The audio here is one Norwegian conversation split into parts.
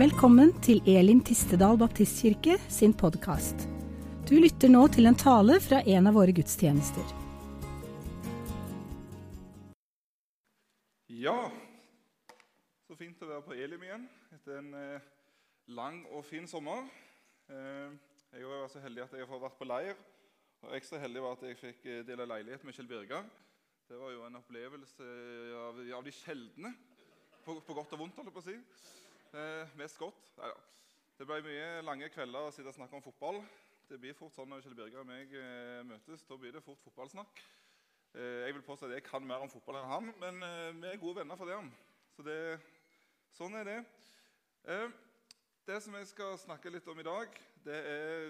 Velkommen til Elim Tistedal Baptistkirke sin podkast. Du lytter nå til en tale fra en av våre gudstjenester. Ja, så fint å være på Elim igjen etter en eh, lang og fin sommer. Eh, jeg var så heldig at jeg har vært på leir. Og Ekstra heldig var at jeg fikk eh, dele leilighet med Kjell Birger. Det var jo en opplevelse av, de sjeldne, på, på godt og vondt, holdt jeg på å si. Eh, mest godt. Neida. Det ble mye lange kvelder å sitte og snakke om fotball. Det blir fort sånn når Kjell Birger og meg eh, møtes. Da blir det fort fotballsnakk. Eh, jeg vil påstå at jeg kan mer om fotball enn han, men eh, vi er gode venner for det. Så det, sånn er det. Eh, det som jeg skal snakke litt om i dag, det er,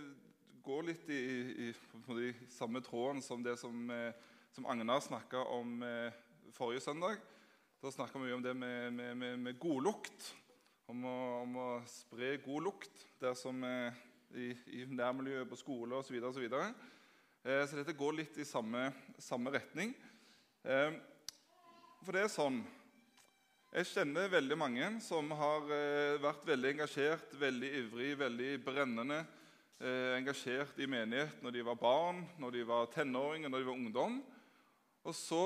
går litt i, i, i, i samme tråden som det som, eh, som Agnar snakka om eh, forrige søndag. Da snakka vi om det med, med, med, med godlukt. Om å, om å spre god lukt der som eh, i, i nærmiljøet på skole osv. Så, videre, og så, eh, så dette går litt i samme, samme retning. Eh, for det er sånn Jeg kjenner veldig mange som har vært veldig engasjert, veldig ivrig, veldig brennende engasjert i menighet når de var barn, når de var tenåringer, når de var ungdom. Og så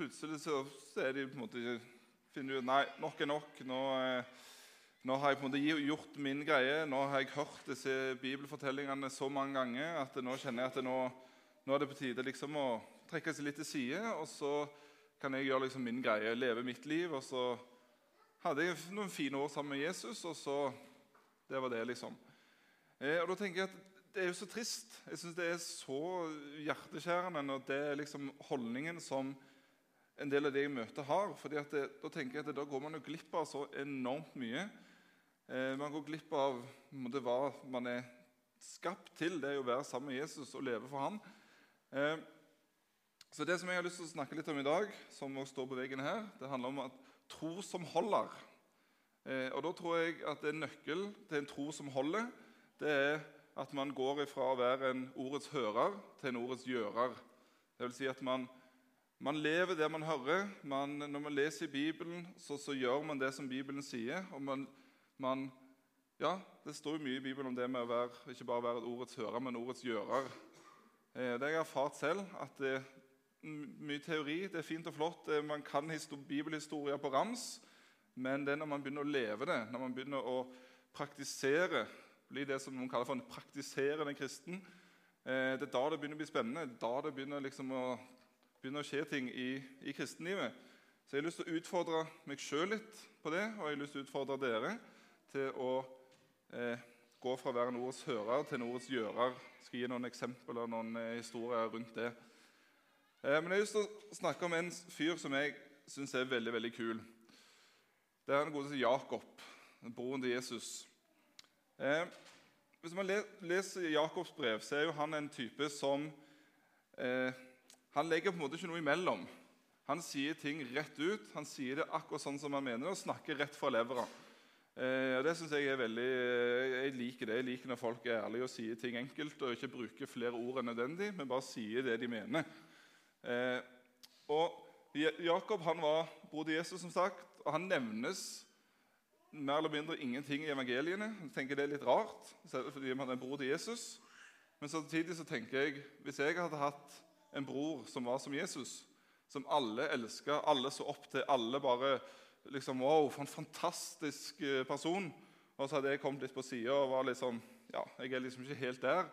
plutselig så er de på en måte finner ut Nei, nok er nok. Nå, eh, nå har jeg på en måte gjort min greie. Nå har jeg hørt disse bibelfortellingene så mange ganger at nå kjenner jeg at nå, nå er det på tide liksom å trekke seg litt til side. Og så kan jeg gjøre liksom min greie, leve mitt liv. Og så hadde jeg noen fine år sammen med Jesus, og så Det var det, liksom. Eh, og da tenker jeg at det er jo så trist. Jeg syns det er så hjerteskjærende når det er liksom holdningen som en del av det jeg møter, har. fordi det, Da tenker jeg at da går man jo glipp av så enormt mye. Eh, man går glipp av hva man er skapt til. Det er å være sammen med Jesus og leve for ham. Eh, så Det som jeg har lyst til å snakke litt om i dag, som også står på veggen her, det handler om at tro som holder. Eh, og Da tror jeg at en nøkkel til en tro som holder, det er at man går ifra å være en ordets hører til en ordets gjører. Det vil si at man man lever det man hører. Man, når man leser i Bibelen, så, så, gjør man det som Bibelen sier. og man, man, ja, Det står jo mye i Bibelen om det med å være, ikke bare være ordets hører, men ordets gjører. Eh, det har jeg erfart selv. at det er Mye teori, det er fint og flott. Man kan bibelhistorier på rams. Men det er når man begynner å leve det, når man begynner å praktisere, bli det som man kaller for en praktiserende kristen, eh, det er da det begynner å bli spennende. Det er da det begynner liksom å begynner å skje ting i, i kristenlivet. Så jeg har lyst til å utfordre meg sjøl litt på det, og jeg har lyst til å utfordre dere til å eh, gå fra å være en ordets hører til en ordets gjører. Jeg skal gi noen eksempler og noen eh, historier rundt det. Eh, men jeg har lyst til å snakke om en fyr som jeg syns er veldig veldig kul. Det er den godeste Jakob, broren til Jesus. Eh, hvis man leser Jakobs brev, så er jo han en type som eh, han legger på en måte ikke noe imellom. Han sier ting rett ut. Han sier det akkurat sånn som han mener og snakker rett fra levra. Eh, det synes Jeg er veldig, eh, jeg liker det. Jeg liker når folk er ærlige og sier ting enkelt og ikke bruker flere ord enn nødvendig, men bare sier det de mener. Eh, og Jakob han var bror til Jesus, som sagt, og han nevnes mer eller mindre ingenting i evangeliene. Jeg tenker Det er litt rart, fordi han er bror til Jesus. Men samtidig så tenker jeg hvis jeg hadde hatt en bror som var som Jesus, som alle elska, alle så opp til. Alle bare liksom, Wow, for en fantastisk eh, person. Og så hadde jeg kommet litt på sida og var sånn Ja, jeg er liksom ikke helt der.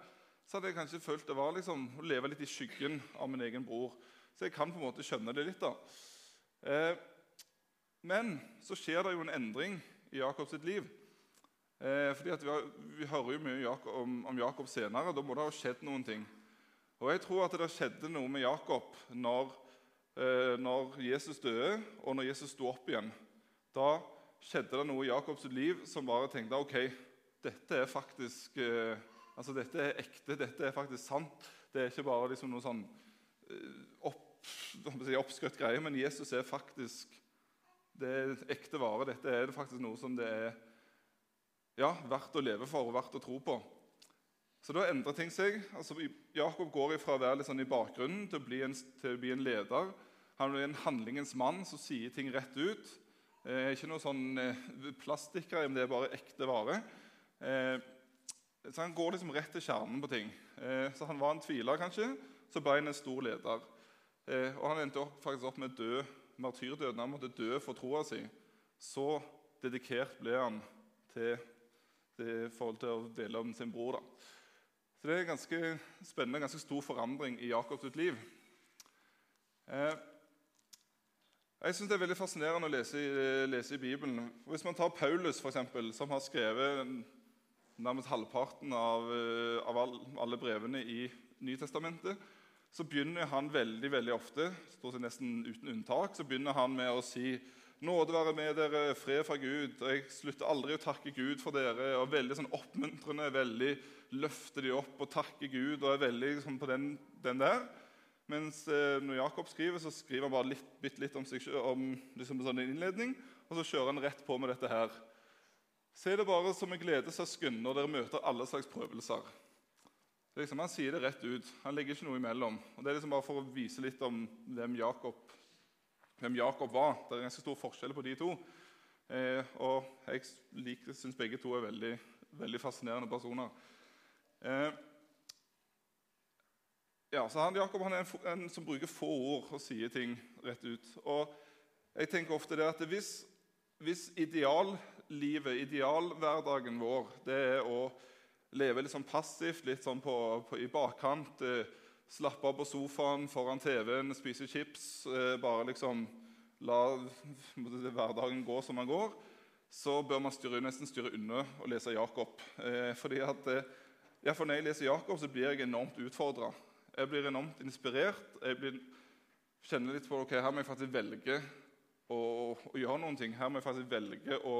Så hadde jeg kanskje følt det var liksom å leve litt i skyggen av min egen bror. Så jeg kan på en måte skjønne det litt. da. Eh, men så skjer det jo en endring i Jakobs liv. Eh, fordi vi, har, vi, hører jo mye Jakob, om, om Jakob senere. Da må det ha skjedd noen ting. Og Jeg tror at det skjedde noe med Jakob når, eh, når Jesus døde, og når Jesus sto opp igjen. Da skjedde det noe i Jakobs liv som bare tenkte ok, dette er faktisk eh, altså dette er ekte, dette er faktisk sant. Det er ikke bare liksom noe sånn eh, opp, oppskrytt greie, men Jesus er faktisk det er ekte vare. Dette er faktisk noe som det er ja, verdt å leve for og verdt å tro på. Så da endrer ting seg. Altså, Jakob går fra å være litt sånn i bakgrunnen til å, en, til å, bli en, leder. Han blir en handlingens mann som sier ting rett ut. Eh, ikke noe sånn eh, plastikkgreier, men det er bare ekte vare. Eh, så Han går liksom rett til kjernen på ting. Eh, så Han var en tviler, kanskje, så ble han en stor leder. Eh, og Han endte opp, faktisk opp med død martyrdøden. Han måtte dø for troa si. Så dedikert ble han til det forhold til å dele om sin bror. da. Så Det er en ganske spennende, ganske stor forandring i Jakobs liv. Eh, jeg synes Det er veldig fascinerende å lese, lese, i Bibelen. Hvis man tar Paulus, for eksempel, som har skrevet nærmest halvparten av, eh, av alle brevene i Nytestamentet, så begynner han veldig veldig ofte stort sett nesten uten unntak, så begynner han med å si Nåde være med dere, fred fra Gud. og Jeg slutter aldri å takke Gud for dere. og Veldig sånn oppmuntrende, veldig løfter de opp og takker Gud. og er veldig sånn på den, den der. Mens eh, når Jakob skriver, så skriver han bare litt, bitte litt om seg om liksom sånn innledning, og så kjører han rett på med dette her. Se det bare som en gledessøsken når dere møter alle slags prøvelser. Liksom, han sier det rett ut. Han legger ikke noe imellom. Og Det er liksom bare for å vise litt om hvem Jakob, hvem Jakob var. Det er ganske stor forskjell på de to. Eh, og jeg syns begge to er veldig, veldig fascinerende personer. Eh, ja, så han, Jakob han er en, en, som bruker få ord og sier ting rett ut. Og jeg tenker ofte det at hvis, hvis ideallivet, idealhverdagen vår, det er å leve litt sånn passivt, litt sånn på, på, i bakkant, eh, slappe av på sofaen foran TV-en, spise chips, eh, bare liksom la hverdagen gå som den går, så bør man styre, nesten styre unna og lese Jakob. Eh, fordi at eh, Når jeg leser Jakob, så blir jeg enormt utfordra. Jeg blir enormt inspirert. Jeg blir, kjenner litt på ok, her må jeg faktisk velge å, å, gjøre noen ting. Her må jeg faktisk velge å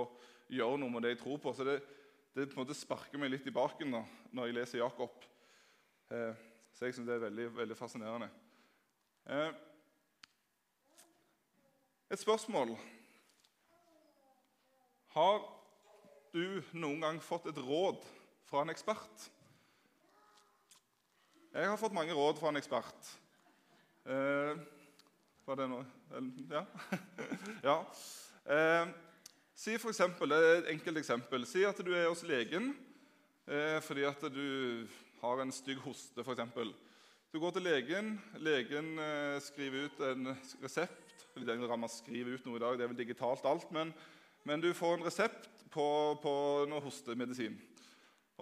gjøre noe med det jeg tror på. Så det, det på en måte sparker meg litt i baken da, når jeg leser Jakob. Eh, så jeg syns det er veldig, veldig fascinerende. Eh, et spørsmål. Har du noen gang fått et råd fra en ekspert? Jeg har fått mange råd fra en ekspert. Eh, var det noe Ja. ja. Eh, si for eksempel, det er et enkelt eksempel. Si at du er hos legen eh, fordi at du har en stygg hoste, f.eks. Du går til legen. Legen eh, skriver ut en resept. Den rammer skriver ut noe i dag, det er vel digitalt alt. Men, men du får en resept på, på noe hostemedisin.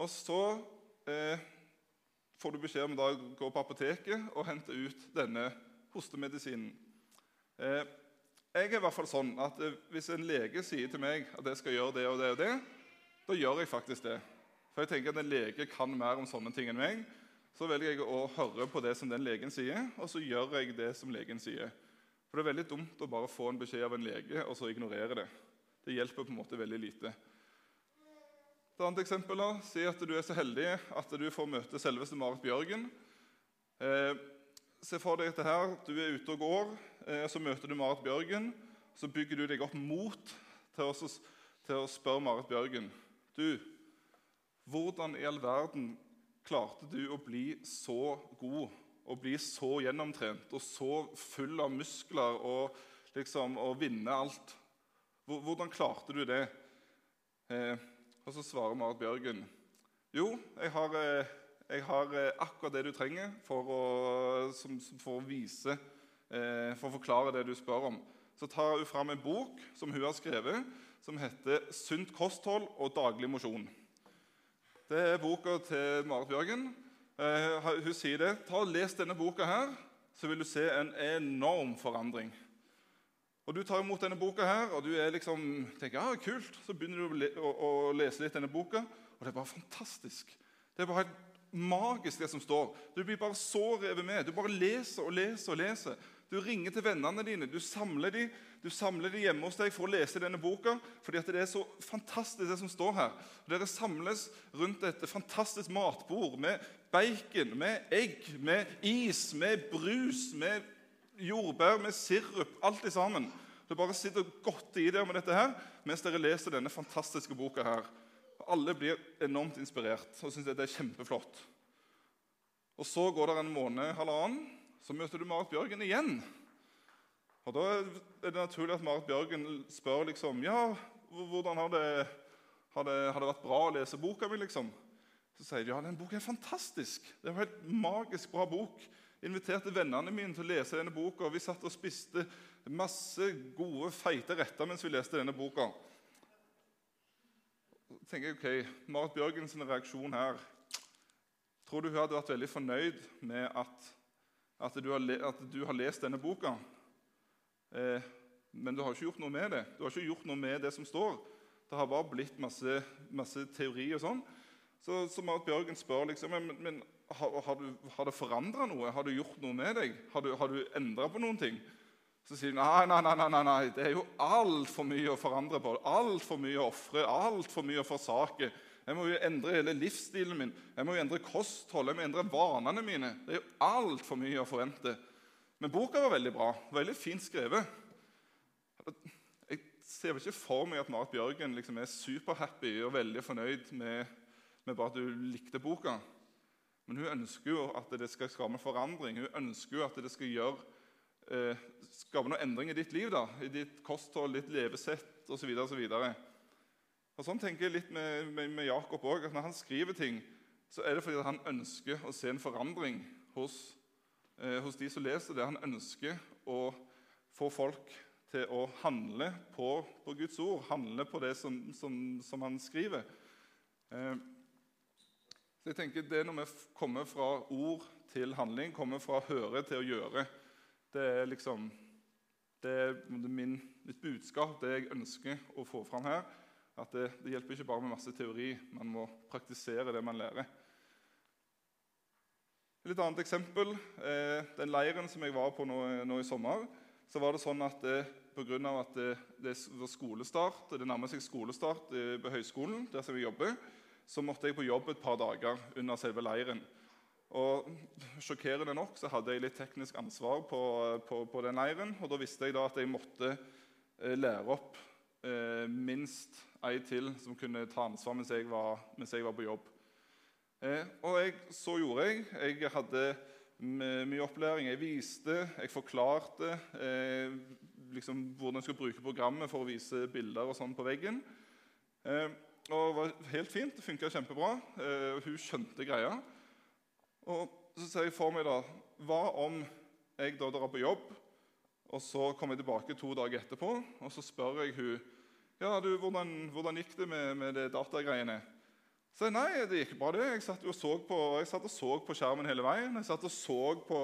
Og så eh, får du beskjed om å gå på apoteket og hente ut denne hostemedisinen. Eh, jeg er i hvert fall sånn at eh, Hvis en lege sier til meg at jeg skal gjøre det og det, og det, da gjør jeg faktisk det. For jeg tenker at En lege kan mer om sånne ting enn meg. Så velger jeg å høre på det som den legen sier, og så gjør jeg det som legen sier. For Det er veldig dumt å bare få en beskjed av en lege og så ignorere det. Det hjelper på en måte veldig lite. Et annet eksempel da, Si at du er så heldig at du får møte selveste Marit Bjørgen. Eh, se for deg dette her. Du er ute og går, eh, så møter du Marit Bjørgen. Så bygger du deg opp mot til å, til å spørre Marit Bjørgen Du, hvordan i all verden klarte du å bli så god og bli så gjennomtrent og så full av muskler og liksom å vinne alt? Hvordan klarte du det? Eh, og så svarer Marit Bjørgen jo, jeg har, eh, jeg har, eh, akkurat det du trenger for å, som, for å vise eh, For å forklare det du spør om. Så tar hun fram en bok som hun har skrevet, som heter 'Sunt kosthold og daglig mosjon'. Det er boka til Marit Bjørgen. Hun sier det. Ta og Les denne boka her, så vil du se en enorm forandring. Og Du tar imot denne boka her, og du liksom, tenker ja, kult. Så begynner du å, å, lese litt denne boka, og det er bare fantastisk. Det er bare helt magisk, det som står. Du blir bare så revet med. Du bare leser og leser og leser. Du ringer til vennene dine, du samler dem du samler de hjemme hos deg for å lese denne boka. fordi det er så fantastisk, det som står her. Dere samles rundt et fantastisk matbord med bacon, med egg, med is, med brus, med jordbær med sirup, alt sammen. Det bare sitter godt i dere med dette her, mens dere leser denne fantastiske boka. her. Alle blir enormt inspirert og syns det er kjempeflott. Og Så går det en måned, halvannen, så møter du Marit Bjørgen igjen. Og Da er det naturlig at Marit Bjørgen spør liksom, ja, hvordan har det, har det, har det vært bra å lese boka mi. liksom? Så sier de ja, den boka er fantastisk. Det er en helt magisk bra bok. Inviterte vennene mine til å lese denne boka. og Vi satt og spiste masse gode, feite retter mens vi leste denne boka. Så tenker jeg, ok, Marit Bjørgens reaksjon her Tror du hun hadde vært veldig fornøyd med at, at, du, har, at du har lest denne boka? Eh, men du har ikke gjort noe med det. Du har ikke gjort noe med det som står. Det har bare blitt masse, masse teori og sånn. Så, så Marit Bjørgen spør liksom, men, men har, har, du, har, det forandra noe. Har du gjort noe med deg? Har du, har du endra på noen ting? Så sier hun nei, nei, nei, nei, nei. det er jo altfor mye å forandre på. Altfor mye å ofre, altfor mye å forsake. Jeg må jo endre hele livsstilen min, jeg må jo endre kosthold, jeg må endre vanene mine. Det er jo altfor mye å forvente. Men boka var veldig bra. Veldig fint skrevet. Jeg ser ikke for meg at Marit Bjørgen liksom er superhappy og veldig fornøyd med, med bare at hun likte boka. Men hun ønsker jo at det skal skape forandring. Hun ønsker jo at det skal gjøre, eh, skape noe endring i ditt liv. da, I ditt kosthold, ditt levesett osv. Og Sånn tenker jeg litt med, med, med Jakob òg. Når han skriver ting, så er det fordi han ønsker å se en forandring hos, eh, hos, de som leser det. Han ønsker å få folk til å handle på, på Guds ord, handle på det som, som, som han skriver. Eh, så jeg tenker Det når vi kommer fra ord til handling, kommer fra høre til å gjøre. Det er liksom det er min, mitt budskap, det jeg ønsker å få fram her. At det, det, hjelper ikke bare med masse teori. Man må praktisere det man lærer. Et litt annet eksempel. Eh, den leiren som jeg var på nå, nå i sommer, så var det sånn at eh, pga. at det, det, var skolestart, det nærmer seg skolestart eh, på høyskolen, der som jeg jobber, så måtte jeg på jobb et par dager under selve leiren. Og Sjokkerende nok så hadde jeg litt teknisk ansvar på, på, på den leiren. og Da visste jeg da at jeg måtte eh, lære opp eh, minst ei til som kunne ta ansvar mens jeg var, mens jeg var på jobb. Eh, og jeg, så gjorde jeg. Jeg hadde mye opplæring. Jeg viste, jeg forklarte eh, liksom, hvordan jeg skulle bruke programmet for å vise bilder og sånn på veggen. Eh, og det var helt fint. Det funka kjempebra. Eh, hun skjønte greia. Og så ser jeg for meg da Hva om jeg da drar på jobb, og så kommer jeg tilbake to dager etterpå, og så spør jeg hun ja, du, hvordan, hvordan gikk det med, med det datagreiene? Så nei, det gikk bra, det. Jeg satt, og så på, jeg satt og så på skjermen hele veien. Jeg satt og så på,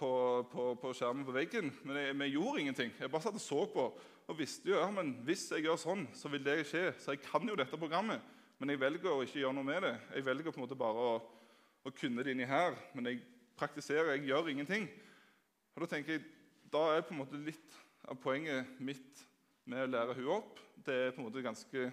på, på, på skjermen på veggen, men jeg, vi gjorde ingenting. Jeg bare satt og så på og visste jo ja, men hvis jeg gjør sånn, så vil det skje. Så jeg kan jo dette programmet, men jeg velger å ikke gjøre noe med det. Jeg velger på en måte bare å, å kunne det inni her, men jeg praktiserer, jeg gjør ingenting. Og Da tenker jeg, da er på en måte litt av poenget mitt med å lære hun opp det er på en måte ganske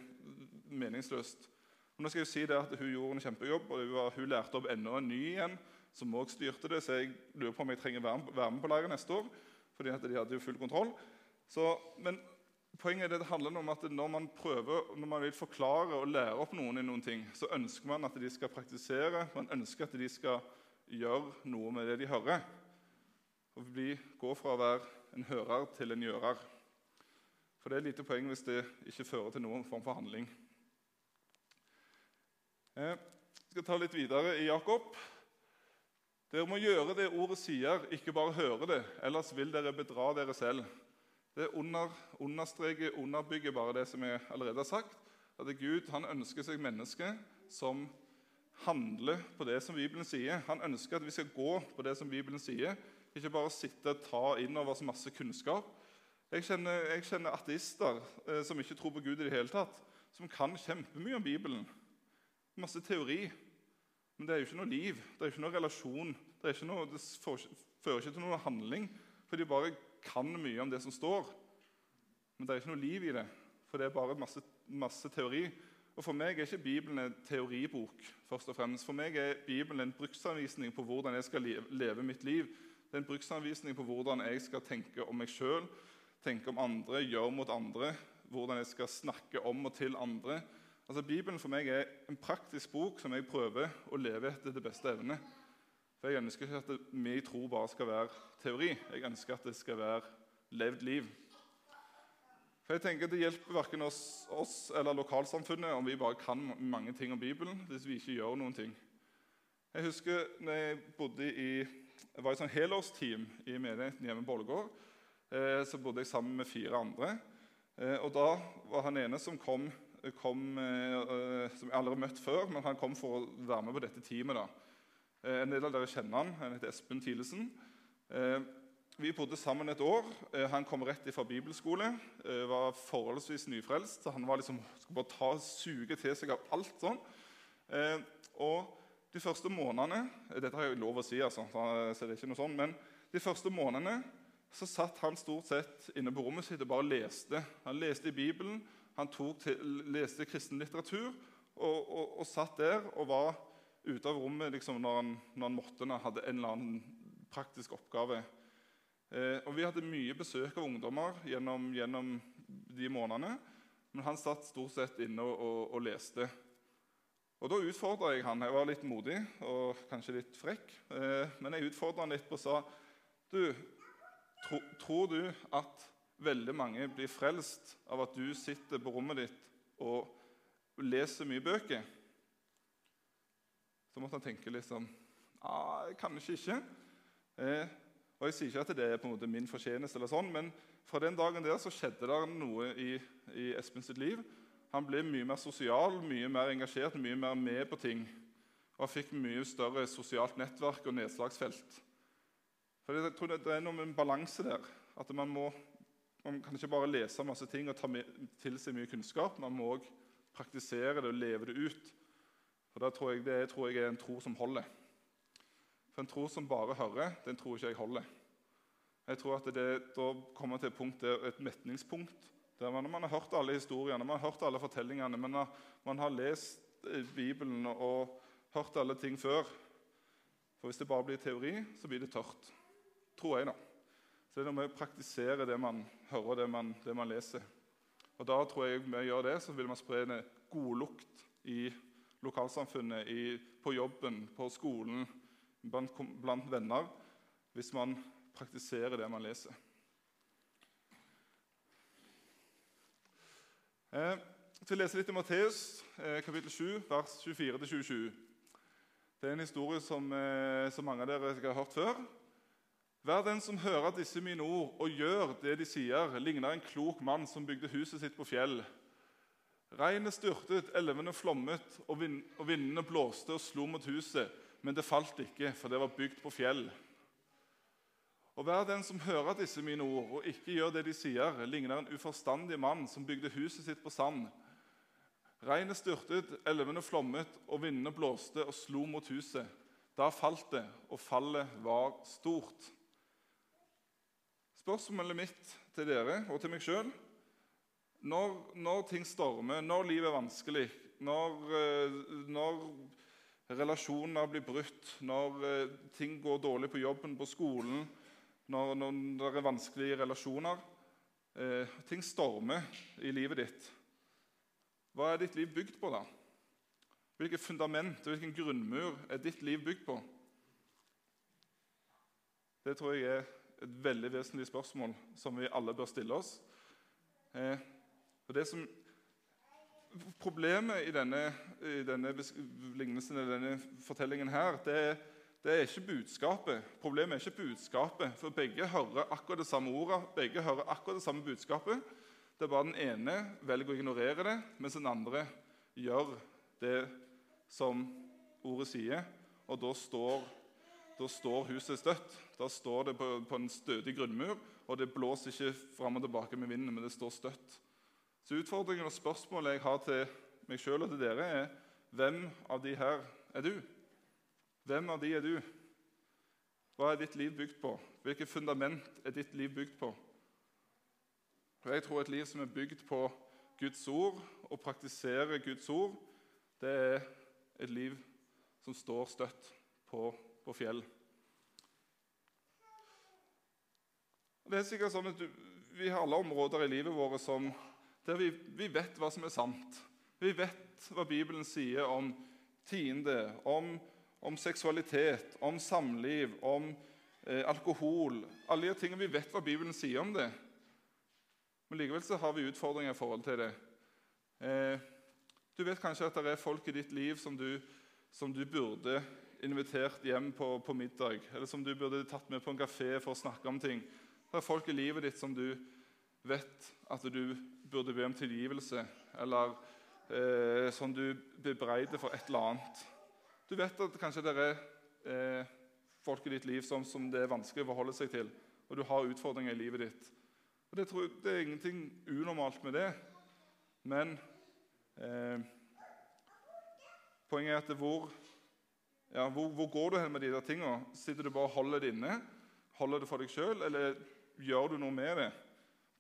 meningsløst. Og nå skal jeg jo si det at Hun gjorde en kjempejobb, og var, hun lærte opp enda en ny igjen, som også styrte det, så jeg lurer på om jeg trenger være med på laget neste år. fordi at de hadde jo full kontroll. Så, men poenget er det, det handler om at når man prøver, når man vil forklare og lære opp noen i noen ting, så ønsker man at de skal praktisere, man ønsker at de skal gjøre noe med det de hører. Og bli, gå fra å være en hører til en gjører. For det er lite poeng hvis det ikke fører til noen form for handling. Jeg skal ta litt videre i Jakob. Dere må gjøre det ordet sier, ikke bare høre det. Ellers vil dere bedra dere selv. Det under, understreker, underbygger bare det som jeg allerede har sagt. At Gud han ønsker seg mennesker som handler på det som Bibelen sier. Han ønsker at vi skal gå på det som Bibelen sier, ikke bare sitte og ta inn over oss masse kunnskap, jeg kjenner, jeg kjenner ateister eh, som ikke tror på Gud i det hele tatt, som kan kjempemye om Bibelen. Masse teori. Men det er jo ikke noe liv, det er ikke noe relasjon. Det, ikke noe, det fører ikke til noen handling, for de bare kan mye om det som står. Men det er ikke noe liv i det, for det er bare masse, masse teori. Og For meg er ikke Bibelen en teoribok. først og fremst. For meg er Bibelen en bruksanvisning på hvordan jeg skal leve mitt liv. Det er en bruksanvisning på hvordan jeg skal tenke om meg sjøl, tenke om andre, gjøre mot andre, hvordan jeg skal snakke om og til andre. Altså, Bibelen for meg er en praktisk bok som jeg prøver å leve etter til beste evne. For Jeg ønsker ikke at min tro bare skal være teori. Jeg ønsker at det skal være levd liv. For jeg tenker Det hjelper verken oss, oss, eller lokalsamfunnet om vi bare kan mange ting om Bibelen hvis vi ikke gjør noen ting. Jeg husker når jeg bodde i, jeg var i sånn helårsteam i menigheten hjemme i Ålgård. Eh, så bodde jeg sammen med fire andre. Eh, og Da var han ene som kom, kom eh, som jeg aldri har møtt før, men han kom for å være med på dette teamet. da. Eh, en del av dere kjenner han. Han heter Espen Thilesen. Eh, vi bodde sammen et år. Eh, han kom rett fra bibelskole. Eh, var forholdsvis nyfrelst. så Han var liksom, skulle bare ta, suge til seg av alt sånn. Eh, og de første månedene Dette har jeg lov å si, altså, så det er ikke noe sånn, men de første månedene så satt han stort sett inne på rommet sitt og bare leste. Han leste i Bibelen, han til, leste kristen litteratur og, og, og, satt der og var ute av rommet liksom, når, han, når han måtte, når han hadde en eller annen praktisk oppgave. Eh, og Vi hadde mye besøk av ungdommer gjennom, gjennom, de månedene. Men han satt stort sett inne og, og, og leste. Og Da utfordra jeg han. Jeg var litt modig og kanskje litt frekk. Eh, men jeg utfordra han litt og sa du, tro, Tror du at veldig mange blir frelst av at du sitter på rommet ditt og leser mye bøker? Så måtte han tenke litt sånn ah, Kanskje ikke. Eh, og Jeg sier ikke at det er på en måte min fortjeneste, eller sånn, men fra den dagen der så skjedde det noe i, i Espen sitt liv. Han ble mye mer sosial, mye mer engasjert, mye mer med på ting. Og han fikk mye større sosialt nettverk og nedslagsfelt. For Jeg tror det er noe med en balanse der. At man, må, man kan ikke bare lese masse ting og ta til seg mye kunnskap. Man må òg praktisere det og leve det ut. For da tror jeg, Det tror jeg er en tro som holder. For en tro som bare hører, den tror ikke jeg holder. Jeg tror at det da kommer til et punkt et metningspunkt der man, man har hørt alle historiene, man har hørt alle fortellingene, har, man har lest eh, Bibelen og hørt alle ting før. For hvis det bare blir teori, så blir det tørt. Tror jeg, da. Så det er noe med å praktisere det man hører, det man, det man leser. Og da tror jeg å gjøre det, så vil man spre en godlukt i lokalsamfunnet, i, på jobben, på skolen, blant, blant venner hvis man praktiserer det man leser. Eh, til å lese litt i Matteus eh, kapittel 7, vers 24-27. Det er en historie som, eh, som mange av dere har hørt før. Hver den som hører disse mine ord og gjør det de sier, ligner en klok mann som bygde huset sitt på fjell. Regnet styrtet, elvene flommet, og, vind, og vindene blåste og slo mot huset men det falt ikke, for det var bygd på fjell. Og Hver den som hører disse mine ord og ikke gjør det de sier, ligner en uforstandig mann som bygde huset sitt på sand. Regnet styrtet, elvene flommet, og vindene blåste og slo mot huset. Da falt det, og fallet var stort. Spørsmålet mitt til dere og til meg sjøl når, når, ting stormer, når livet er vanskelig, når, eh, når relasjoner blir brutt, når eh, ting går dårlig på jobben, på skolen, når, når det er vanskelige relasjoner eh, Ting stormer i livet ditt. Hva er ditt liv bygd på, da? Hvilket fundament og hvilken grunnmur er ditt liv bygd på? Det tror jeg er et veldig vesentlig spørsmål som vi alle bør stille oss. Eh, og det som Problemet i denne, i denne lignelsen, denne fortellingen her, det, det, er ikke budskapet. Problemet er ikke budskapet, for begge hører akkurat det samme ordet, begge hører akkurat det samme budskapet. Det er bare den ene velger å ignorere det, mens den andre gjør det som ordet sier. Og da står, da står huset støtt. Da står det på, på en stødig grunnmur, og det blåser ikke fram og tilbake med vinden, men det står støtt. Så utfordringen og spørsmålet jeg har til meg sjøl og til dere, er hvem av de her er du? Hvem av de er du? Hva er ditt liv bygd på? Hvilket fundament er ditt liv bygd på? Og jeg tror et liv som er bygd på Guds ord og praktiserer Guds ord, det er et liv som står støtt på, på fjell. Det er sikkert sånn at du, Vi har alle områder i livet vårt som der vi, vi, vet hva som er sant. Vi vet hva Bibelen sier om tiende, om, om seksualitet, om samliv, om eh, alkohol Alle de tingene vi vet hva Bibelen sier om det. Men likevel så har vi utfordringer i forhold til det. Eh, du vet kanskje at det er folk i ditt liv som du, som du burde invitert hjem på, på, middag, eller som du burde tatt med på en kafé for å snakke om ting. Det er folk i livet ditt som du vet at du burde be om tilgivelse, eller eh, som du bebreider for et eller annet. Du vet at kanskje det er eh, folk i ditt liv som, som, det er vanskelig å forholde seg til, og du har utfordringer i livet ditt. Og det, tror, det er ingenting unormalt med det, men eh, poenget er at hvor, ja, hvor, hvor, går du hen med de der tingene? Sitter du bare og holder det inne? Holder det for deg sjøl, eller gjør du noe med det?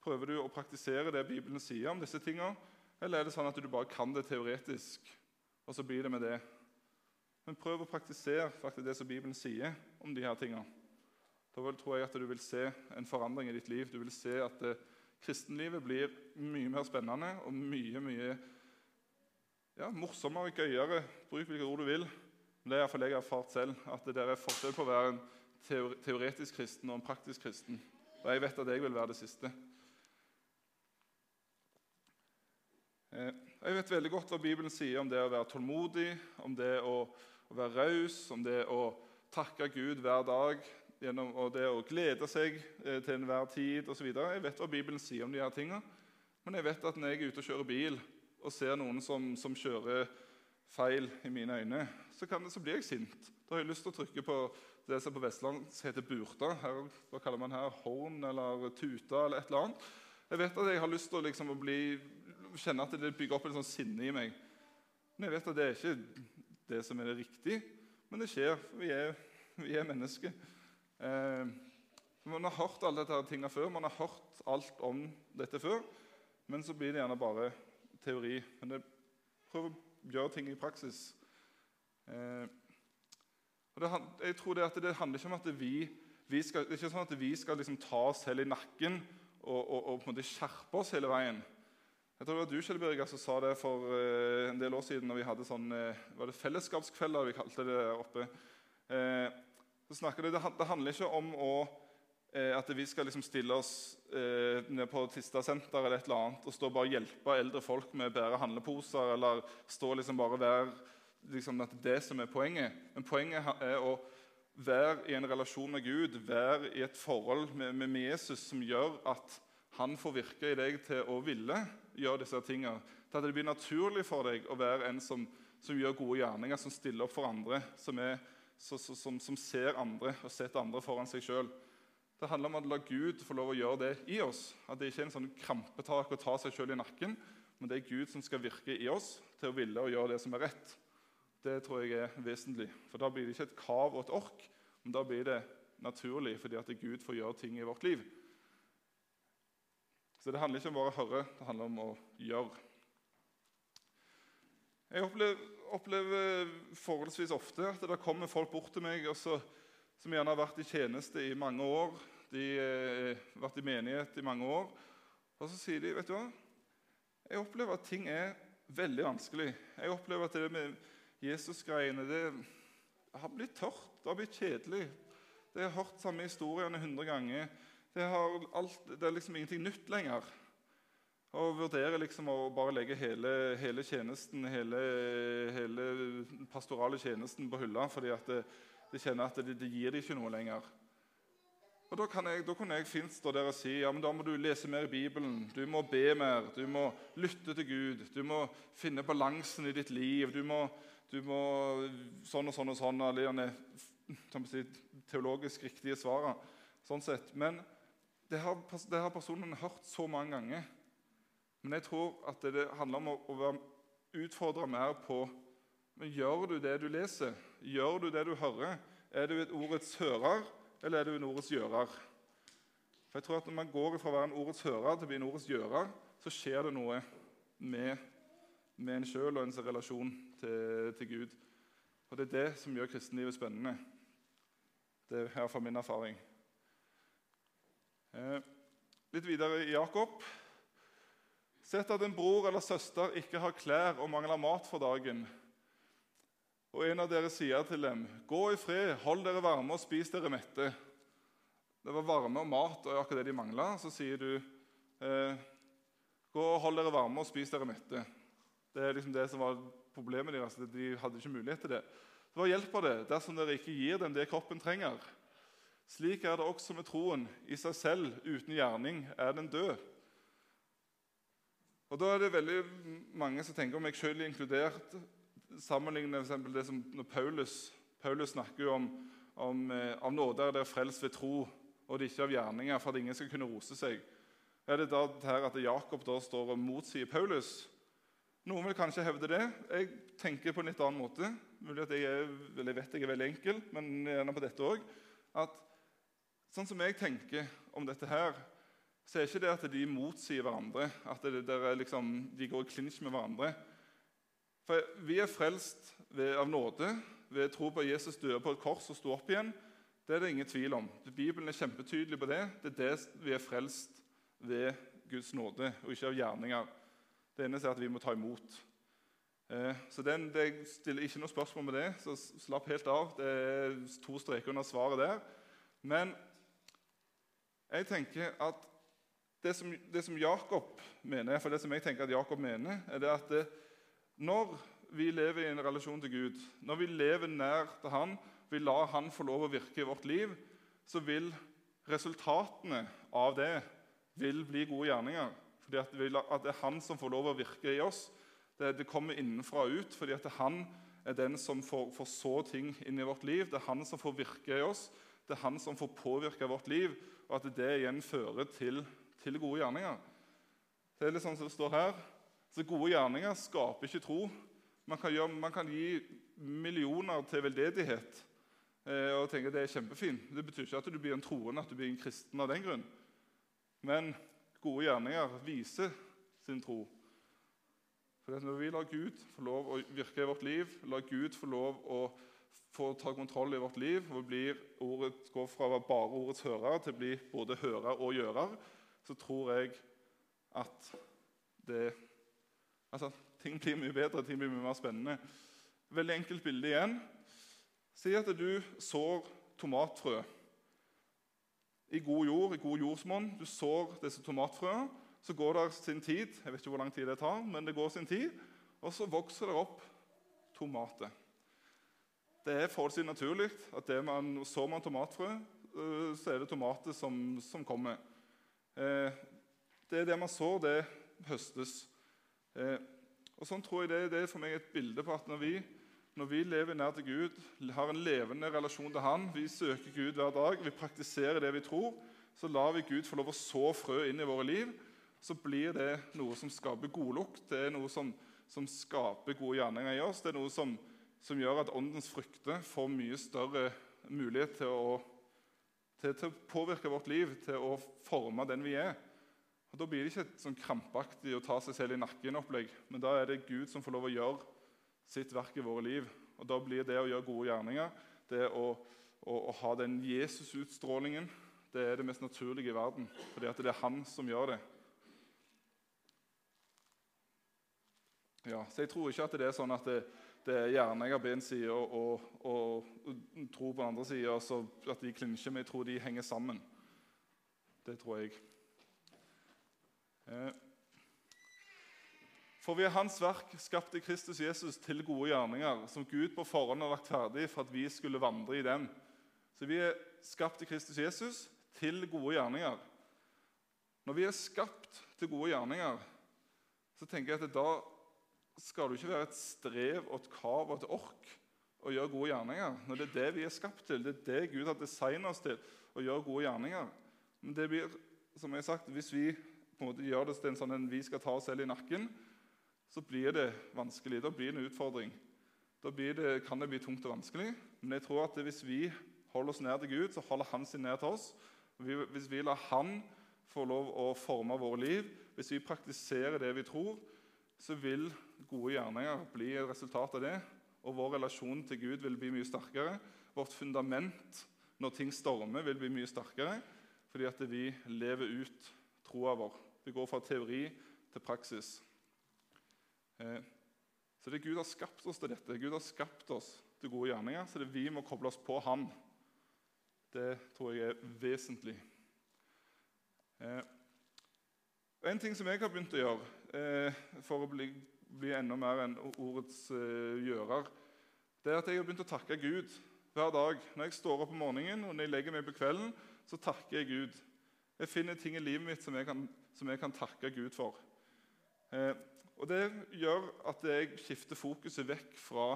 Prøver du å praktisere det Bibelen sier om disse tingene, eller er det sånn at du bare kan det teoretisk, og så blir det med det? Men prøv å praktisere faktisk det som Bibelen sier om de her tingene. Da tror jeg at du vil se en forandring i ditt liv. Du vil se at eh, kristenlivet blir mye mer spennende og mye mye ja, morsommere, gøyere. Bruk hvilke ord du vil. Men det er iallfall jeg har erfart selv. At det er forskjell på å være en teoretisk kristen og en praktisk kristen. Og jeg vet at jeg vil være det siste. Eh, jeg vet veldig godt hva Bibelen sier om det å være tålmodig, om det å, være raus, om det å takke Gud hver dag, gjennom det å glede seg eh, til enhver tid osv. Jeg vet hva Bibelen sier om de her tingene, men jeg vet at når jeg er ute og kjører bil og ser noen som, som kjører feil i mine øyne, så, kan, så, blir jeg sint. Da har jeg lyst til å trykke på det som på Vestland heter burta. Her, hva kaller man her? Horn eller tuta eller et eller annet. Jeg vet at jeg har lyst til å, liksom, å bli kjenne at det bygger opp en sånn sinne i meg. Men jeg vet at det er ikke det som er det riktige. Men det skjer. Vi er, vi er mennesker. Eh, man har hørt alle disse tingene før, man har hørt alt om dette før. Men så blir det gjerne bare teori. Men det, prøver å gjøre ting i praksis. Eh, det, jeg tror det, det handler ikke om at vi, vi skal, det er ikke sånn at vi skal liksom ta oss selv i nakken og, og, og på en måte skjerpe oss hele veien. Jeg tror Det var du Kjell Birger, som sa det for eh, en del år siden når vi hadde sånn, eh, var det fellesskapskvelder vi kalte det der oppe. Eh, så det, det, det, handler ikke om å, at vi skal liksom stille oss ned på Tista eller et eller annet, og stå og bare hjelpe eldre folk med å bære handleposer eller stå liksom bare være liksom at det som er poenget. Men poenget er å være i en relasjon med Gud, være i et forhold med, med Jesus som gjør at han får virke i deg til å ville gjøre disse tingene. Til at det blir naturlig for deg å være en som, som gjør gode gjerninger, som stiller opp for andre, som, er, så, så, som, som ser andre og setter andre foran seg sjøl. Det handler om å la Gud få lov å gjøre det i oss. At det ikke er en sånn krampetak å ta seg sjøl i nakken, men det er Gud som skal virke i oss til å ville å gjøre det som er rett. Det tror jeg er vesentlig. For Da blir det ikke et krav og et ork, men da blir det naturlig fordi at Gud får gjøre ting i vårt liv. Så det handler ikke om bare å høre, det handler om å gjøre. Jeg opplever, opplever forholdsvis ofte at det kommer folk bort til meg også, som gjerne har vært i tjeneste i mange år. De har eh, vært i menighet i mange år. Og så sier de vet du hva, jeg opplever at ting er veldig vanskelig. Jeg opplever at det med Jesus-greiene det har blitt tørt, det har blitt kjedelig. Det har hørt samme historiene hundre ganger. Det, alt, det, er liksom ingenting nytt lenger. Og vurderer liksom å bare legge hele, hele tjenesten, hele, hele pastorale tjenesten på hylla fordi at det, de kjenner at det, det gir dem ikke noe lenger. Og Da, jeg, da kunne jeg fint stå der og si ja, men da må du lese mer i Bibelen. Du må be mer, du må lytte til Gud, du må finne balansen i ditt liv. Du må, du må sånn og sånn og sånn, alle de teologisk riktige svarene. Sånn sett. Men det har, det har personen hørt så mange ganger. Men jeg tror at det handler om å, å være utfordra mer på men Gjør du det du leser? Gjør du det du hører? Er du et ordets hører, eller er du en ordets gjører? For jeg tror at Når man går fra å være en ordets hører til å bli en ordets gjører, så skjer det noe med, med en sjøl og ens relasjon til, til, Gud. Og Det er det som gjør kristenlivet spennende. Det er iallfall min erfaring. Eh, litt videre i Jakob. Sett at en bror eller søster ikke har klær og mangler mat for dagen. Og en av dere sier til dem, 'Gå i fred, hold dere varme og spis dere mette.' det var varme og mat og akkurat det de mangla, så sier du eh, Gå og hold dere varme og spis dere mette. Det er liksom det som var problemet deres. De hadde ikke mulighet til det. Hva hjelper det dersom dere ikke gir dem det kroppen trenger? Slik er det også med troen. I seg selv, uten gjerning, er den død. Og Da er det veldig mange som tenker, meg selv inkludert, sammenligner det som Paulus, Paulus snakker om, om eh, av nåde er dere frelst ved tro, og det ikke av gjerninger, for at ingen skal kunne rose seg. Er det da her at Jakob da står og motsier Paulus? Noen vil kanskje hevde det. Jeg tenker på en litt annen måte. Mulig at jeg, er, eller vet jeg er veldig enkel, men gjerne på dette òg. At sånn som jeg tenker om dette her, så er ikke det at de motsier hverandre. At det, liksom, de går i klinsj med hverandre. For vi er frelst ved, av nåde ved tro på at Jesus døde på et kors og sto opp igjen. Det er det ingen tvil om. Bibelen er kjempetydelig på det. Det er det vi er frelst ved Guds nåde, og ikke av gjerninger. Det eneste er at vi må ta imot. Eh, så den, det stiller ikke noe spørsmål med det, så slapp helt av. Det er to streker under svaret der. Men jeg tenker at det som, det som Jakob mener, for det som jeg tenker at Jakob mener, er det at det, når vi lever i en relasjon til Gud, når vi lever nær til Han, vi lar Han få lov å virke i vårt liv, så vil resultatene av det vil bli gode gjerninger. Fordi at, det er Han som får lov å virke i oss. Det, det kommer innenfra og ut fordi at Han er den som får, får, så ting inn i vårt liv. Det er Han som får virke i oss. Det er Han som får påvirke vårt liv, og at det igjen fører til, til gode gjerninger. Det er litt sånn som det står her. Så Gode gjerninger skaper ikke tro. Man kan, gjøre, man kan gi millioner til veldedighet eh, og tenke at det er kjempefint. Det betyr ikke at du blir en troende, at du blir en kristen av den grunn. Men gode gjerninger viser sin tro. For Når vi lar Gud få lov å virke i vårt liv, lar Gud få lov å få ta kontroll i vårt liv, og blir ordet, går fra å være bare ordets hører til å bli både hører og gjører, så tror jeg at det Altså, ting blir mye bedre, ting blir mye mer spennende. Veldig enkelt bilde igjen. Si at du sår tomatfrø i god jord, i god jordsmonn. Du sår disse tomatfrøene. Så går det sin tid. Jeg vet ikke hvor lang tid det tar, men det går sin tid. Og så vokser det opp tomater. Det er forholdsvis naturlig at det man, sår man tomatfrø, øh, så er det tomater som, som kommer. Eh, det er det man sår, det høstes. Eh, og sånn tror jeg det, det er for meg et bilde på at når vi når vi lever nær til Gud, har en levende relasjon til Han, vi søker Gud hver dag, vi praktiserer det vi tror, så lar vi Gud få lov å så frø inn i våre liv, så blir det noe som skaper godlukt. Det er noe som, som, skaper gode gjerninger i oss. Det er noe som, som gjør at åndens frykter får mye større mulighet til å, til, til å, påvirke vårt liv, til å forme den vi er. Og Da blir det ikke et sånn krampaktig å ta seg selv i nakken-opplegg, men da er det Gud som får lov å gjøre sitt verk i våre liv. Og Da blir det å gjøre gode gjerninger, det å, å, å ha den Jesus-utstrålingen, det er det mest naturlige i verden. Fordi at det er han som gjør det. Ja, så Jeg tror ikke at det er sånn at det, det er gjerninger på én side og, og, og, tro på den andre sida, at de klinsjer. Men jeg tror de henger sammen. Det tror jeg. Eh. For vi er Hans verk, skapt i Kristus Jesus til gode gjerninger, som Gud på forhånd har lagt ferdig for at vi skulle vandre i dem. Så vi er skapt i Kristus Jesus til gode gjerninger. Når vi er skapt til gode gjerninger, så tenker jeg at da skal det ikke være et strev og et kav og et ork å gjøre gode gjerninger. Når det er det vi er skapt til, det er det Gud har designet oss til, å gjøre gode gjerninger. Men det blir, som jeg har sagt, hvis vi på en måte gjør det til en sånn en vi skal ta oss selv i nakken, så blir det vanskelig. Da blir det en utfordring. Da det, kan det bli tungt og vanskelig. Men jeg tror at hvis vi holder oss nær til Gud, så holder Han sin nær til oss. Hvis vi lar Han få lov å forme våre liv, hvis vi praktiserer det vi tror, så vil gode gjerninger bli et resultat av det. Og vår relasjon til Gud vil bli mye sterkere. Vårt fundament når ting stormer, vil bli mye sterkere fordi at vi lever ut troa vår. Vi går fra teori til praksis. Eh, så det er Gud har skapt oss til dette. Gud har skapt oss til gode gjerninger, så det er vi må koble oss på Han. Det tror jeg er vesentlig. Eh, en ting som jeg har begynt å gjøre eh, for å bli, bli enda mer enn ordets gjører, det er at jeg har begynt å takke Gud hver dag. Når jeg står opp om morgenen og når jeg legger meg på kvelden, så takker jeg Gud. Jeg finner ting i livet mitt som jeg kan, som jeg kan takke Gud for. Og Det gjør at jeg skifter fokuset vekk fra,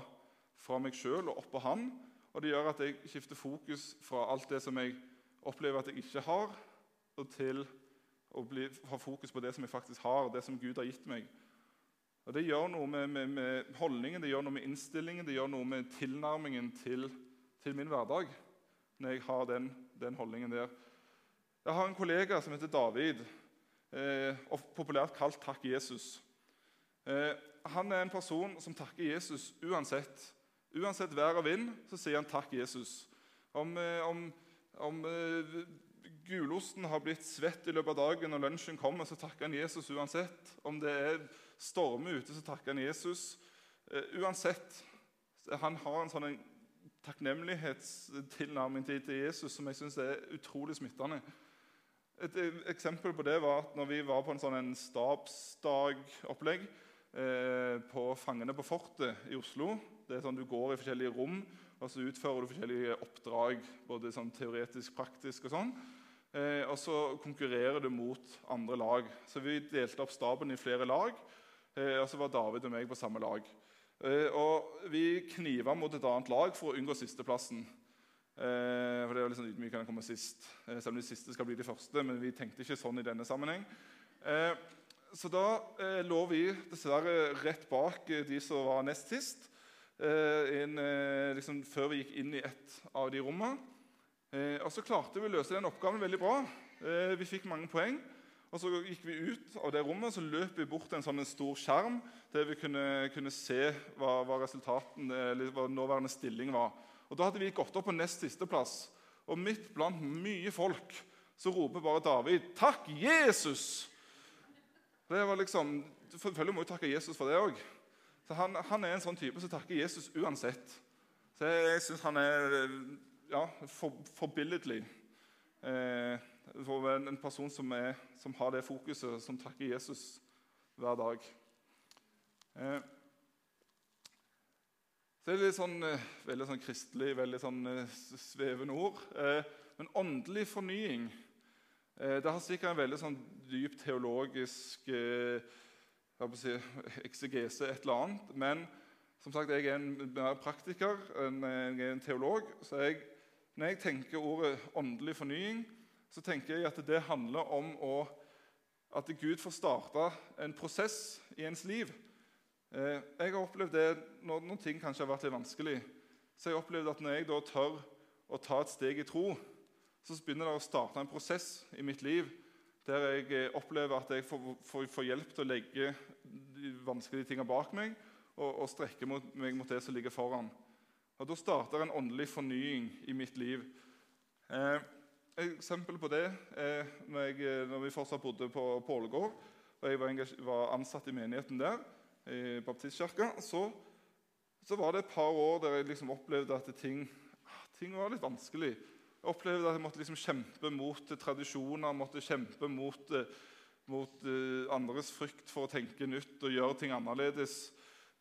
fra meg sjøl og opp på Han. Og det gjør at jeg skifter fokus fra alt det som jeg opplever at jeg ikke har, og til å bli, ha fokus på det som jeg faktisk har, det som Gud har gitt meg. Og Det gjør noe med, med, med holdningen, det gjør noe med innstillingen, det gjør noe med tilnærmingen til, til min hverdag. når jeg har den, den, holdningen der. Jeg har en kollega som heter David, eh, populært kalt 'Takk Jesus'. Eh, han er en person som takker Jesus uansett. Uansett vær og vind så sier han 'takk, Jesus'. Om, eh, om, om eh, gulosten har blitt svett i løpet av dagen, og lunsjen kommer, så takker han Jesus uansett. Om det er stormer ute, så takker han Jesus. Uansett. Han har en sånn takknemlighetstilnærming til, Jesus som jeg syns er utrolig smittende. Et, eksempel på det var at når vi var på en sånn stabsdagopplegg på Fangene på fortet i Oslo det er sånn Du går i forskjellige rom og så utfører du forskjellige oppdrag. både sånn teoretisk, praktisk og sånn. Eh, og så konkurrerer du mot andre lag. Så Vi delte opp staben i flere lag, eh, og så var David og meg på samme lag. Eh, og Vi kniva mot et annet lag for å unngå sisteplassen. Eh, for det er jo liksom ydmykende å komme sist, eh, selv om de siste skal bli de første. Men vi tenkte ikke sånn i denne sammenheng. Eh, så da lå vi dessverre rett bak de som var nest sist. Inn, liksom, før vi gikk inn i et av de rommene. Eh, og så klarte vi å løse den oppgaven veldig bra. Eh, vi fikk mange poeng. Og Så gikk vi ut av det rommet så løp vi bort til en sånn stor skjerm der vi kunne, kunne se hva, hva eller hva nåværende stilling var. Og Da hadde vi gått opp på nest siste plass. Og midt blant mye folk så roper bare David 'Takk, Jesus!' Det var liksom, Selvfølgelig må jo takke Jesus for det òg. Han, han, er en sånn type som takker Jesus uansett. Så jeg, jeg synes han er ja, for, forbilledlig. Eh, for en, en person som, er, som, har det fokuset, som takker Jesus hver dag. Eh, så er litt sånn, eh, veldig sånn kristelig, veldig sånn eh, svevende ord. Eh, men åndelig fornying Det har sikkert en veldig sånn dyp teologisk si, eksegese, et eller annet. Men som sagt, jeg er en praktiker er en teolog. Så jeg når jeg tenker ordet åndelig fornying, så tenker jeg at det handler om å, at Gud får starta en prosess i ens liv. Eh, jeg har opplevd det når noen ting kanskje har vært litt vanskelig. Så jeg har opplevd at når jeg da tør å ta et steg i tro, så begynner det å starte en prosess i mitt liv der jeg eh, opplever at jeg får, får, hjelp til å legge de vanskelige tingene bak meg og, og strekke meg mot det som ligger foran. Og Da starter en åndelig fornying i mitt liv. Eh, eksempel på det er når, jeg, eh, når vi fortsatt bodde på Pålegård, og jeg var, var, ansatt i menigheten der, i baptistkirka, så, så, var det et par år der jeg liksom opplevde at ting, ting, var litt vanskelig. Jeg opplevde at jeg måtte liksom kjempe mot tradisjoner, måtte kjempe mot, eh, mot uh, andres frykt for å tenke nytt og gjøre ting annerledes.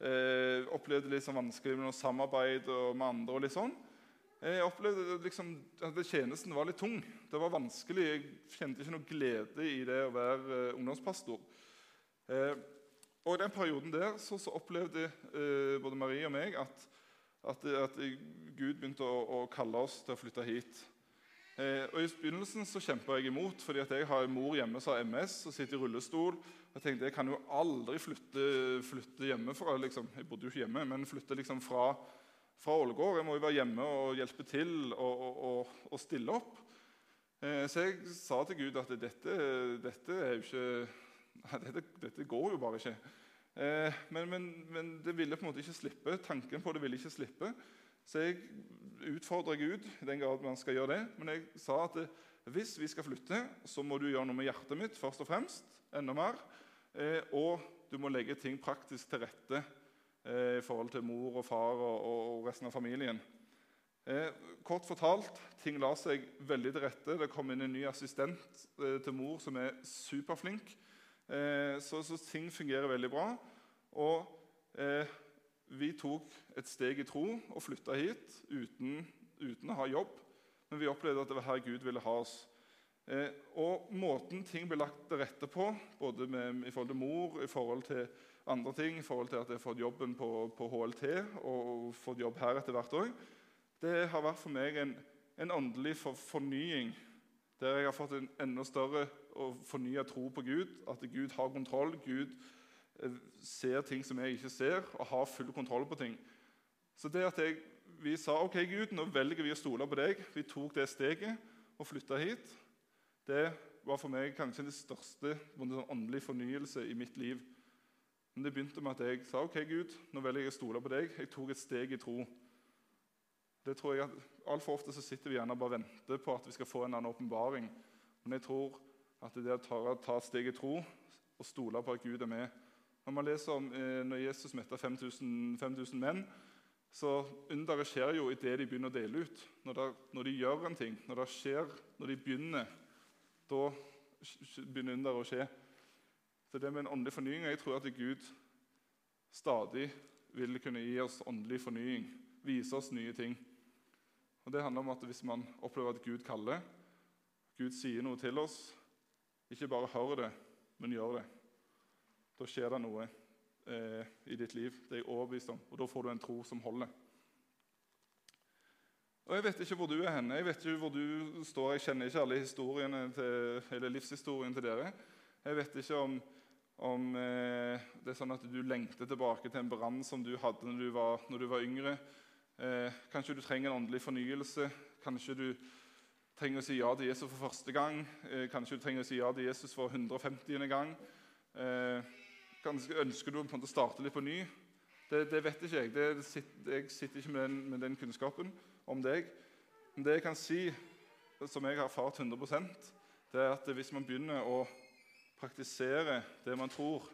Eh, opplevde litt sånn vanskelig med noe samarbeid med andre. og litt sånn. Jeg opplevde liksom, at tjenesten var litt tung. Det var vanskelig. Jeg kjente ikke noe glede i det å være eh, ungdomspastor. Eh, og I den perioden der så, så opplevde eh, både Marie og meg at, at, at Gud begynte å, å, kalle oss til å flytte hit. Eh, og I begynnelsen så kjempa jeg imot, fordi at jeg har en mor hjemme som har MS og sitter i rullestol. Jeg tenkte jeg kan jo aldri flytte, flytte hjemmefra. Liksom. Jeg bodde jo ikke hjemme, men flytte liksom fra, fra Ålgård. Jeg må jo være hjemme og hjelpe til og, og, og stille opp. Eh, så jeg sa til Gud at dette, dette ikke dette, dette, går jo bare ikke. Eh, men, men, men, det ville på en måte ikke slippe. Tanken på det ville ikke slippe. Så jeg utfordra Gud i den grad man skal gjøre det. Men jeg sa at hvis vi skal flytte, så må du gjøre noe med hjertet mitt først og fremst. enda mer. Eh, og du må legge ting praktisk til rette eh, i forhold til mor og far og, resten av familien. Eh, kort fortalt, ting la seg veldig til rette. Det kom inn en ny assistent eh, til mor som er superflink. Eh, så, så, ting fungerer veldig bra. Og eh, vi tok et steg i tro og flytta hit uten, uten, å ha jobb. Men vi opplevde at det var her Gud ville ha oss. Eh, og Måten ting ble lagt til rette på, både med, i forhold til mor, i forhold til andre ting, i forhold til at jeg har fått jobben på, på HLT og fått jobb her etter hvert òg, det har vært for meg en, en åndelig for, fornying. Der jeg har fått en enda større og fornya tro på Gud. At Gud har kontroll. Gud eh, ser ting som jeg ikke ser, og har full kontroll på ting. Så det at jeg, vi sa ok Gud, nå velger vi å stole på deg, vi tok det steget og flytta hit, det var for meg kanskje det største åndelige fornyelse i mitt liv. Men det begynte med at jeg sa ok Gud, nå velger jeg å stole på deg. Jeg tok et steg i tro. Det tror jeg at Altfor ofte så sitter vi gjerne og bare venter på at vi skal få en annen åpenbaring. Men jeg tror at det å ta et steg i tro og stole på at Gud er med. Når man leser om eh, når Jesus metta 5000, 5000 menn, så underet skjer jo idet de begynner å dele ut. Når, det, når, de gjør en ting, når det skjer, når de begynner, da begynner underet å skje. Så det med en åndelig fornying Jeg tror at Gud stadig vil kunne gi oss åndelig fornying, vise oss nye ting. Og Det handler om at hvis man opplever at Gud kaller, Gud sier noe til oss, ikke bare hør det, men gjør det. Da skjer det noe eh, i ditt liv. Det er jeg overbevist om. Og da får du en tro som holder. Og Jeg vet ikke hvor du er henne, jeg vet ikke hvor du står. Jeg kjenner ikke alle til, eller livshistorien til dere. Jeg vet ikke om, om eh, det er sånn at du lengter tilbake til en brann som du hadde når du var, når du var yngre. Eh, kanskje du trenger en åndelig fornyelse. Kanskje du trenger å si ja til Jesus for første gang. Eh, kanskje du trenger å si ja til Jesus for 150. gang. Eh, ønsker du å starte litt på ny. Det, det vet ikke jeg. Det, jeg sitter ikke med den, med den, kunnskapen om deg. Men det jeg kan si, som jeg har erfart 100% det er at hvis man begynner å praktisere det man tror,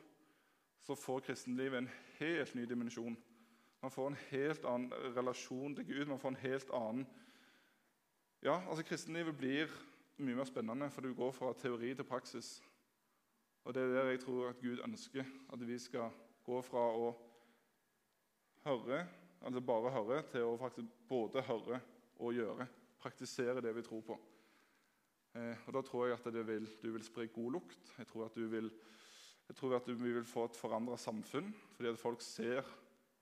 så får kristenlivet en helt ny dimensjon. Man får en helt annen relasjon til Gud. Man får en helt annen Ja, altså Kristenlivet blir mye mer spennende, for du går fra teori til praksis. Og Det er der jeg tror at Gud ønsker at vi skal gå fra å høre, altså bare høre, til å faktisk både høre og gjøre. Praktisere det vi tror på. Eh, og Da tror jeg at vil, du vil spre god lukt. Jeg tror at du vil, jeg tror at vi vil få et forandra samfunn fordi at folk ser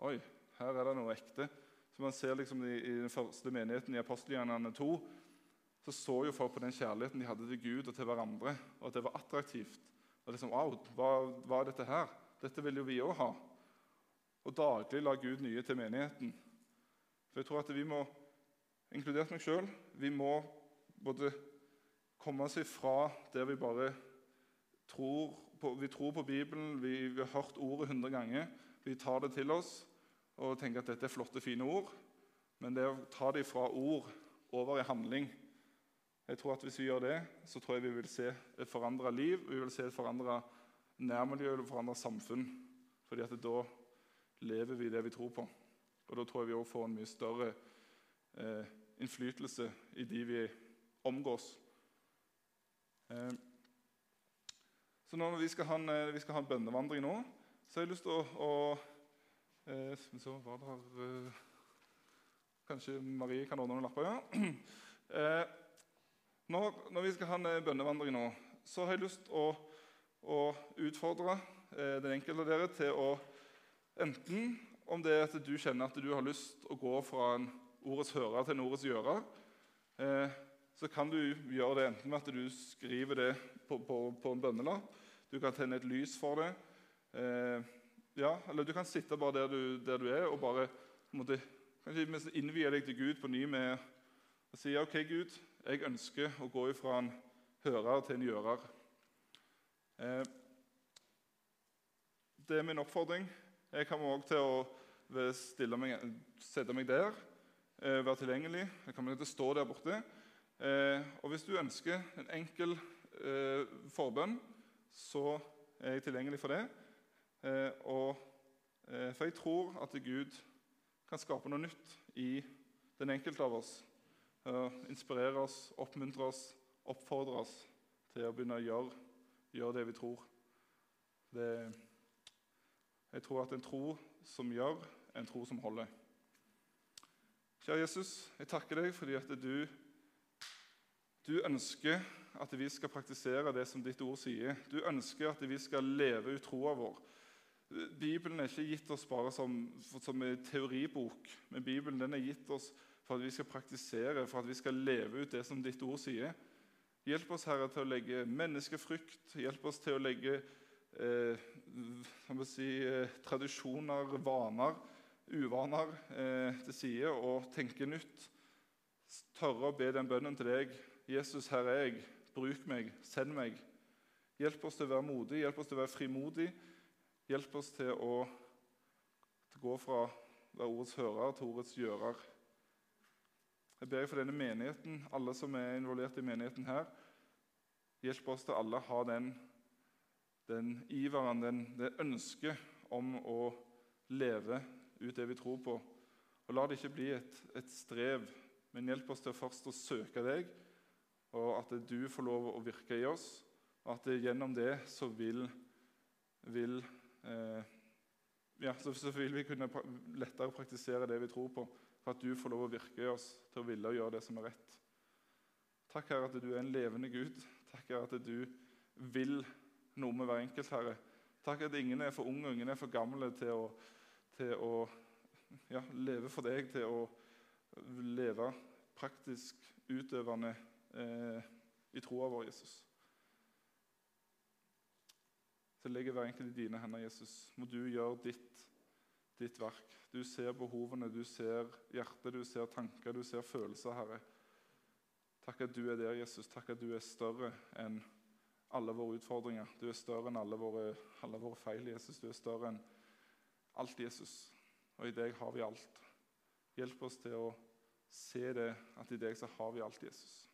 Oi, her er det noe ekte. Så man ser liksom I, i den første menigheten i apostelgjerningene 2 så så jo folk på den kjærligheten de hadde til Gud og til hverandre, og at det var attraktivt. Og liksom, Au, hva, hva er dette her? Dette vil jo vi òg ha. Og daglig la Gud nye til menigheten. For jeg tror at vi må, inkludert meg sjøl, vi må både komme oss ifra der vi bare tror på, vi tror på Bibelen, vi, vi har hørt ordet 100 ganger, vi tar det til oss, og tenker at dette er flotte, fine ord. Men det å ta det fra ord over i handling jeg tror at Hvis vi gjør det, så tror jeg vi vil se et forandra liv, vi vil se et forandra nærmiljø og forandra samfunn. Fordi at da lever vi det vi tror på. Og Da tror jeg vi også får en mye større eh, innflytelse i de vi omgås. Eh, så når vi skal en, eh, vi skal ha en bønnevandring nå, så har jeg lyst til å, å Eh, så var det eh, Kanskje Marie kan ordne noen lapper? ja. Eh, når, når, vi skal ha en bønnevandring nå, så har jeg lyst til å, å, utfordre eh, den enkelte av dere til å Enten om det er at du kjenner at du har lyst til å gå fra en ordets hører til en ordets gjører, eh, så kan du gjøre det enten med at du skriver det på, på, på en bønnelapp. Du kan tenne et lys for det. Eh, ja, eller du kan sitte bare der du, der du er og bare måtte, kanskje innvie deg til Gud på ny med å si OK, Gud, jeg ønsker å gå ifra en hører til en gjører. Eh, det er min oppfordring. Jeg kommer òg til å meg, sette meg der, eh, være tilgjengelig. Jeg kommer til å stå der borte. Eh, og hvis du ønsker en enkel eh, forbønn, så er jeg tilgjengelig for det. Eh, og, eh, for jeg tror at Gud kan skape noe nytt i den enkelte av oss. Inspirere oss, oppmuntre oss, oppfordre oss til å begynne å gjøre, gjøre det vi tror. Det, jeg tror at en tro som gjør, er en tro som holder. Kjære Jesus, jeg takker deg fordi at du, du ønsker at vi skal praktisere det som ditt ord sier. Du ønsker at vi skal leve ut troa vår. Bibelen er ikke gitt oss bare som, som en teoribok, men Bibelen er gitt oss for at vi skal praktisere, for at vi skal leve ut det som ditt ord sier. Hjelp oss, Herre, til å legge menneskefrykt, hjelp oss til å legge eh, si, eh, tradisjoner, vaner, uvaner eh, til side og tenke nytt. Tørre å be den bønnen til deg. Jesus, her er jeg. Bruk meg. Send meg. Hjelp oss til å være modig. hjelp oss til å være frimodig. Hjelp oss til å, til gå fra å være ordets hører til ordets gjører. Jeg ber for denne menigheten, alle som er involvert i menigheten her. Hjelp oss til alle å ha den, den iveren, den, det ønsket om å leve ut det vi tror på. Og La det ikke bli et, et strev, men hjelp oss til først å søke deg, og at du får lov å virke i oss, og at gjennom det så vil, vil eh, ja, så, så, vil vi kunne lettere praktisere det vi tror på, for at du får lov å virke i oss til å ville gjøre det som er rett. Takk, Herre, at du er en levende Gud. Takk, Herre, at du vil noe med hver enkelt, Herre. Takk at ingen er for unge og ingen er for gamle til å, til å ja, leve for deg, til å leve praktisk utøvende eh, i troa vår, Jesus. Så legger hver enkelt i dine hender, Jesus. Må du gjøre ditt, ditt verk. Du ser behovene, du ser hjertet, du ser tanker, du ser følelser, Herre. Takk at du er der, Jesus. Takk at du er større enn alle våre utfordringer. Du er større enn alle våre, alle våre feil, Jesus. Du er større enn alt, Jesus. Og i deg har vi alt. Hjelp oss til å se det, at i deg så har vi alt, Jesus.